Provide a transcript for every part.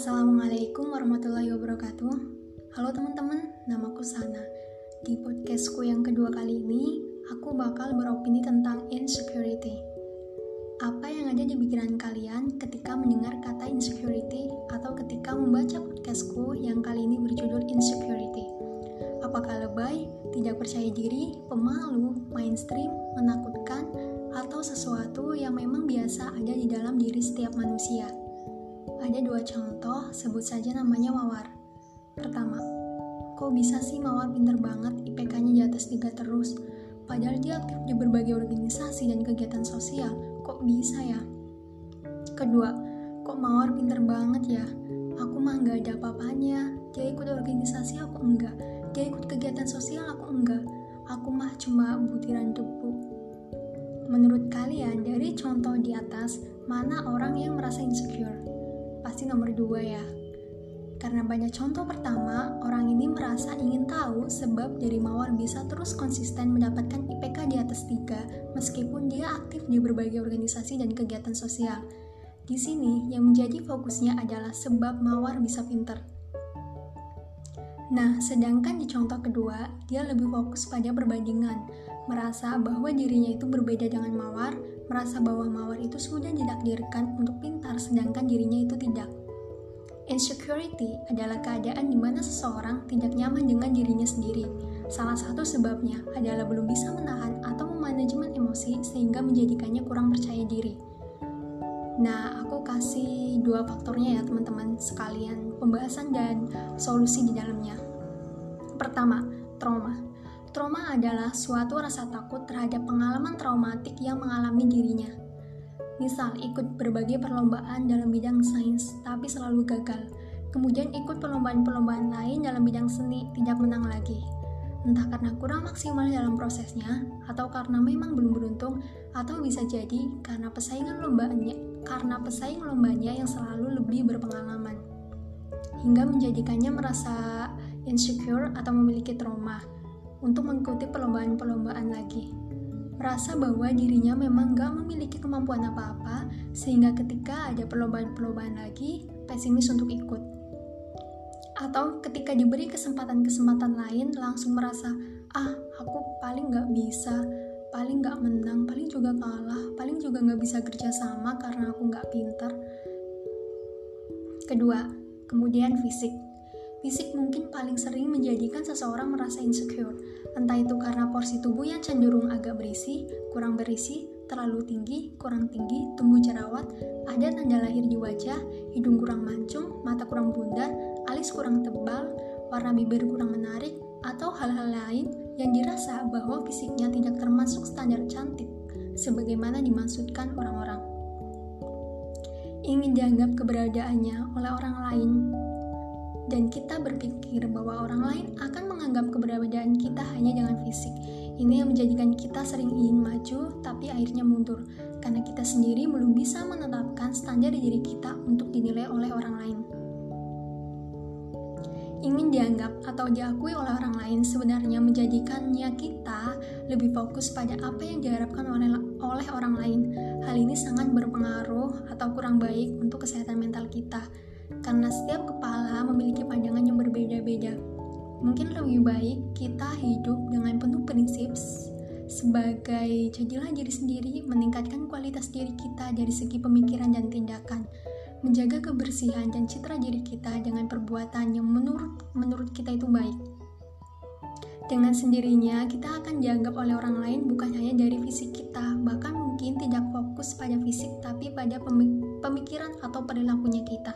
Assalamualaikum warahmatullahi wabarakatuh. Halo teman-teman, namaku Sana. Di podcastku yang kedua kali ini, aku bakal beropini tentang insecurity. Apa yang ada di pikiran kalian ketika mendengar kata insecurity atau ketika membaca podcastku yang kali ini berjudul insecurity? Apakah lebay, tidak percaya diri, pemalu, mainstream, menakutkan, atau sesuatu yang memang biasa ada di dalam diri setiap manusia? Ada dua contoh, sebut saja namanya Mawar. Pertama, kok bisa sih Mawar pinter banget, IPK-nya di atas 3 terus? Padahal dia aktif di berbagai organisasi dan kegiatan sosial, kok bisa ya? Kedua, kok Mawar pinter banget ya? Aku mah nggak ada apa-apanya, dia ikut organisasi aku enggak, dia ikut kegiatan sosial aku enggak, aku mah cuma butiran debu. Menurut kalian, dari contoh di atas, mana orang yang merasa insecure? Pasti nomor dua ya. Karena banyak contoh pertama, orang ini merasa ingin tahu sebab dari Mawar bisa terus konsisten mendapatkan IPK di atas 3 meskipun dia aktif di berbagai organisasi dan kegiatan sosial. Di sini, yang menjadi fokusnya adalah sebab Mawar bisa pinter. Nah, sedangkan di contoh kedua, dia lebih fokus pada perbandingan, merasa bahwa dirinya itu berbeda dengan Mawar, merasa bahwa mawar itu sudah ditakdirkan untuk pintar sedangkan dirinya itu tidak. Insecurity adalah keadaan di mana seseorang tidak nyaman dengan dirinya sendiri. Salah satu sebabnya adalah belum bisa menahan atau memanajemen emosi sehingga menjadikannya kurang percaya diri. Nah, aku kasih dua faktornya ya teman-teman sekalian pembahasan dan solusi di dalamnya. Pertama, trauma. Trauma adalah suatu rasa takut terhadap pengalaman traumatik yang mengalami dirinya. Misal, ikut berbagai perlombaan dalam bidang sains, tapi selalu gagal. Kemudian ikut perlombaan-perlombaan lain dalam bidang seni, tidak menang lagi. Entah karena kurang maksimal dalam prosesnya, atau karena memang belum beruntung, atau bisa jadi karena pesaingan lombanya, karena pesaing lombanya yang selalu lebih berpengalaman. Hingga menjadikannya merasa insecure atau memiliki trauma untuk mengikuti perlombaan-perlombaan lagi. Merasa bahwa dirinya memang gak memiliki kemampuan apa-apa, sehingga ketika ada perlombaan-perlombaan lagi, pesimis untuk ikut. Atau ketika diberi kesempatan-kesempatan lain, langsung merasa, ah, aku paling gak bisa, paling gak menang, paling juga kalah, paling juga gak bisa kerja sama karena aku gak pinter. Kedua, kemudian fisik Fisik mungkin paling sering menjadikan seseorang merasa insecure, entah itu karena porsi tubuh yang cenderung agak berisi, kurang berisi, terlalu tinggi, kurang tinggi, tumbuh jerawat, ada tanda lahir di wajah, hidung kurang mancung, mata kurang bundar, alis kurang tebal, warna bibir kurang menarik, atau hal-hal lain yang dirasa bahwa fisiknya tidak termasuk standar cantik, sebagaimana dimaksudkan orang-orang. Ingin dianggap keberadaannya oleh orang lain dan kita berpikir bahwa orang lain akan menganggap keberadaan kita hanya dengan fisik. Ini yang menjadikan kita sering ingin maju, tapi akhirnya mundur, karena kita sendiri belum bisa menetapkan standar diri kita untuk dinilai oleh orang lain. Ingin dianggap atau diakui oleh orang lain sebenarnya menjadikannya kita lebih fokus pada apa yang diharapkan oleh, oleh orang lain. Hal ini sangat berpengaruh atau kurang baik untuk kesehatan mental kita karena setiap kepala memiliki pandangan yang berbeda-beda. Mungkin lebih baik kita hidup dengan penuh prinsip sebagai jadilah diri sendiri, meningkatkan kualitas diri kita dari segi pemikiran dan tindakan, menjaga kebersihan dan citra diri kita dengan perbuatan yang menurut menurut kita itu baik. Dengan sendirinya, kita akan dianggap oleh orang lain bukan hanya dari fisik kita, bahkan mungkin tidak fokus pada fisik, tapi pada pemikiran atau perilakunya kita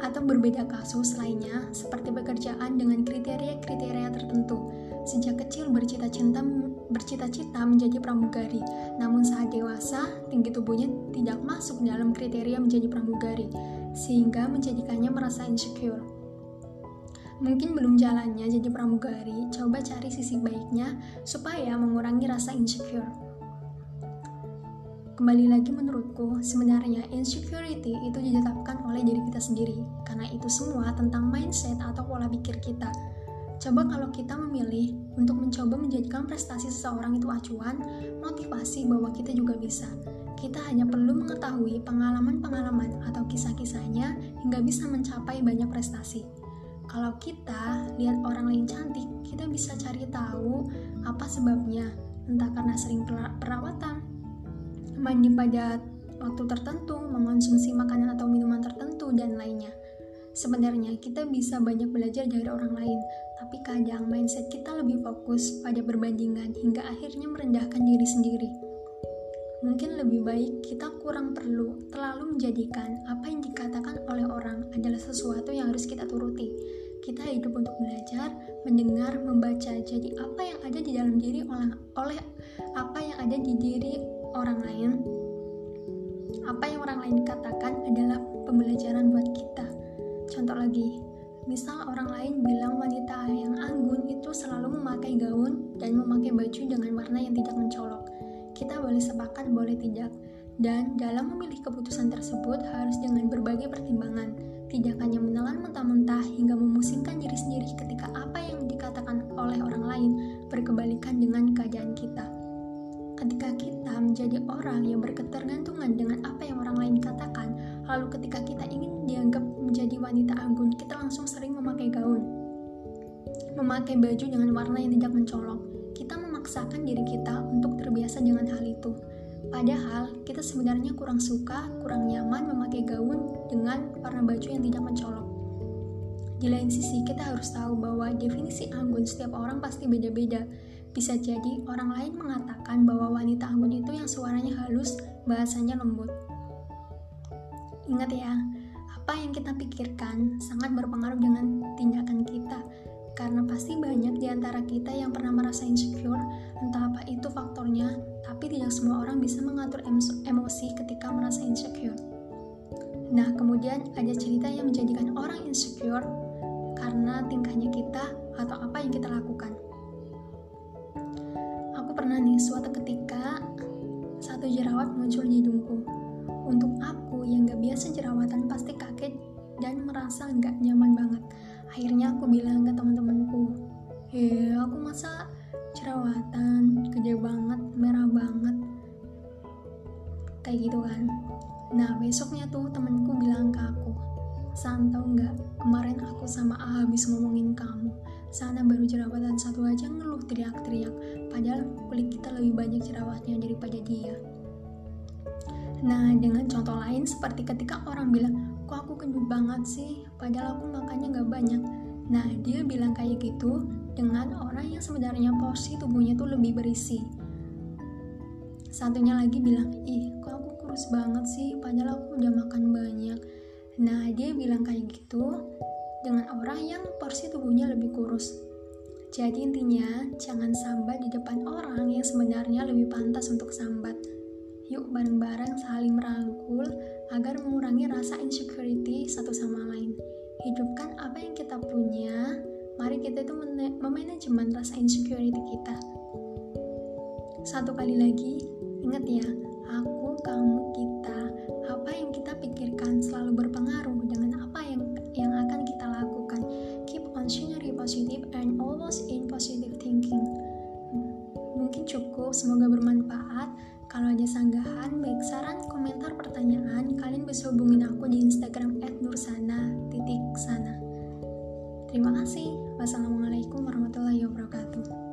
atau berbeda kasus lainnya seperti pekerjaan dengan kriteria-kriteria tertentu. Sejak kecil bercita-cita bercita-cita menjadi pramugari, namun saat dewasa tinggi tubuhnya tidak masuk dalam kriteria menjadi pramugari, sehingga menjadikannya merasa insecure. Mungkin belum jalannya jadi pramugari, coba cari sisi baiknya supaya mengurangi rasa insecure. Kembali lagi menurutku, sebenarnya insecurity itu ditetapkan oleh diri kita sendiri, karena itu semua tentang mindset atau pola pikir kita. Coba kalau kita memilih untuk mencoba menjadikan prestasi seseorang itu acuan, motivasi bahwa kita juga bisa. Kita hanya perlu mengetahui pengalaman-pengalaman atau kisah-kisahnya hingga bisa mencapai banyak prestasi. Kalau kita lihat orang lain cantik, kita bisa cari tahu apa sebabnya, entah karena sering perawatan, mandi pada waktu tertentu, mengonsumsi makanan atau minuman tertentu, dan lainnya. Sebenarnya kita bisa banyak belajar dari orang lain, tapi kadang mindset kita lebih fokus pada perbandingan hingga akhirnya merendahkan diri sendiri. Mungkin lebih baik kita kurang perlu terlalu menjadikan apa yang dikatakan oleh orang adalah sesuatu yang harus kita turuti. Kita hidup untuk belajar, mendengar, membaca. Jadi apa yang ada di dalam diri oleh, oleh apa yang ada di diri orang lain, apa yang orang lain katakan adalah pembelajaran buat kita. Contoh lagi, misal orang lain bilang wanita yang anggun itu selalu memakai gaun dan memakai baju dengan warna yang tidak mencolok kita boleh sepakat, boleh tidak. Dan dalam memilih keputusan tersebut harus dengan berbagai pertimbangan, tidak hanya menelan mentah-mentah hingga memusingkan diri sendiri ketika apa yang dikatakan oleh orang lain berkebalikan dengan keadaan kita. Ketika kita menjadi orang yang berketergantungan dengan apa yang orang lain katakan, lalu ketika kita ingin dianggap menjadi wanita anggun, kita langsung sering memakai gaun, memakai baju dengan warna yang tidak mencolok, kita memaksakan diri kita untuk terbiasa dengan hal itu. Padahal kita sebenarnya kurang suka, kurang nyaman memakai gaun dengan warna baju yang tidak mencolok. Di lain sisi, kita harus tahu bahwa definisi anggun setiap orang pasti beda-beda. Bisa jadi orang lain mengatakan bahwa wanita anggun itu yang suaranya halus, bahasanya lembut. Ingat ya, apa yang kita pikirkan sangat berpengaruh dengan tindakan kita karena pasti banyak di antara kita yang pernah merasa insecure, entah apa itu faktornya, tapi tidak semua orang bisa mengatur emosi ketika merasa insecure. Nah, kemudian ada cerita yang menjadikan orang insecure karena tingkahnya kita atau apa yang kita lakukan. Nih suatu ketika satu jerawat muncul di hidungku. Untuk aku yang gak biasa jerawatan pasti kaget dan merasa gak nyaman banget. Akhirnya aku bilang ke teman-temanku ya aku masa jerawatan gede banget merah banget. Kayak gitu kan. Nah besoknya tuh temanku bilang ke aku San tau nggak? Kemarin aku sama A habis ngomongin kamu. Sana baru jerawatan satu aja ngeluh teriak-teriak. Padahal kulit kita lebih banyak jerawatnya daripada dia. Nah, dengan contoh lain seperti ketika orang bilang, kok aku gendut banget sih? Padahal aku makannya gak banyak. Nah dia bilang kayak gitu dengan orang yang sebenarnya porsi tubuhnya tuh lebih berisi. Satunya lagi bilang ih kok aku kurus banget sih? Padahal aku udah makan banyak nah dia bilang kayak gitu dengan orang yang porsi tubuhnya lebih kurus jadi intinya jangan sambat di depan orang yang sebenarnya lebih pantas untuk sambat Yuk bareng-bareng saling merangkul agar mengurangi rasa insecurity satu sama lain. Hidupkan apa yang kita punya, mari kita itu memanajemen rasa insecurity kita. Satu kali lagi, ingat ya, aku, kamu, kita, apa yang kita pikirkan selalu berpengaruh dengan apa yang yang akan kita lakukan. Keep on scenery positive and always in positive thinking. Mungkin cukup, semoga bermanfaat. Kalau ada sanggahan, baik saran, komentar, pertanyaan, kalian bisa hubungin aku di Instagram @nursana titik sana. Terima kasih. Wassalamualaikum warahmatullahi wabarakatuh.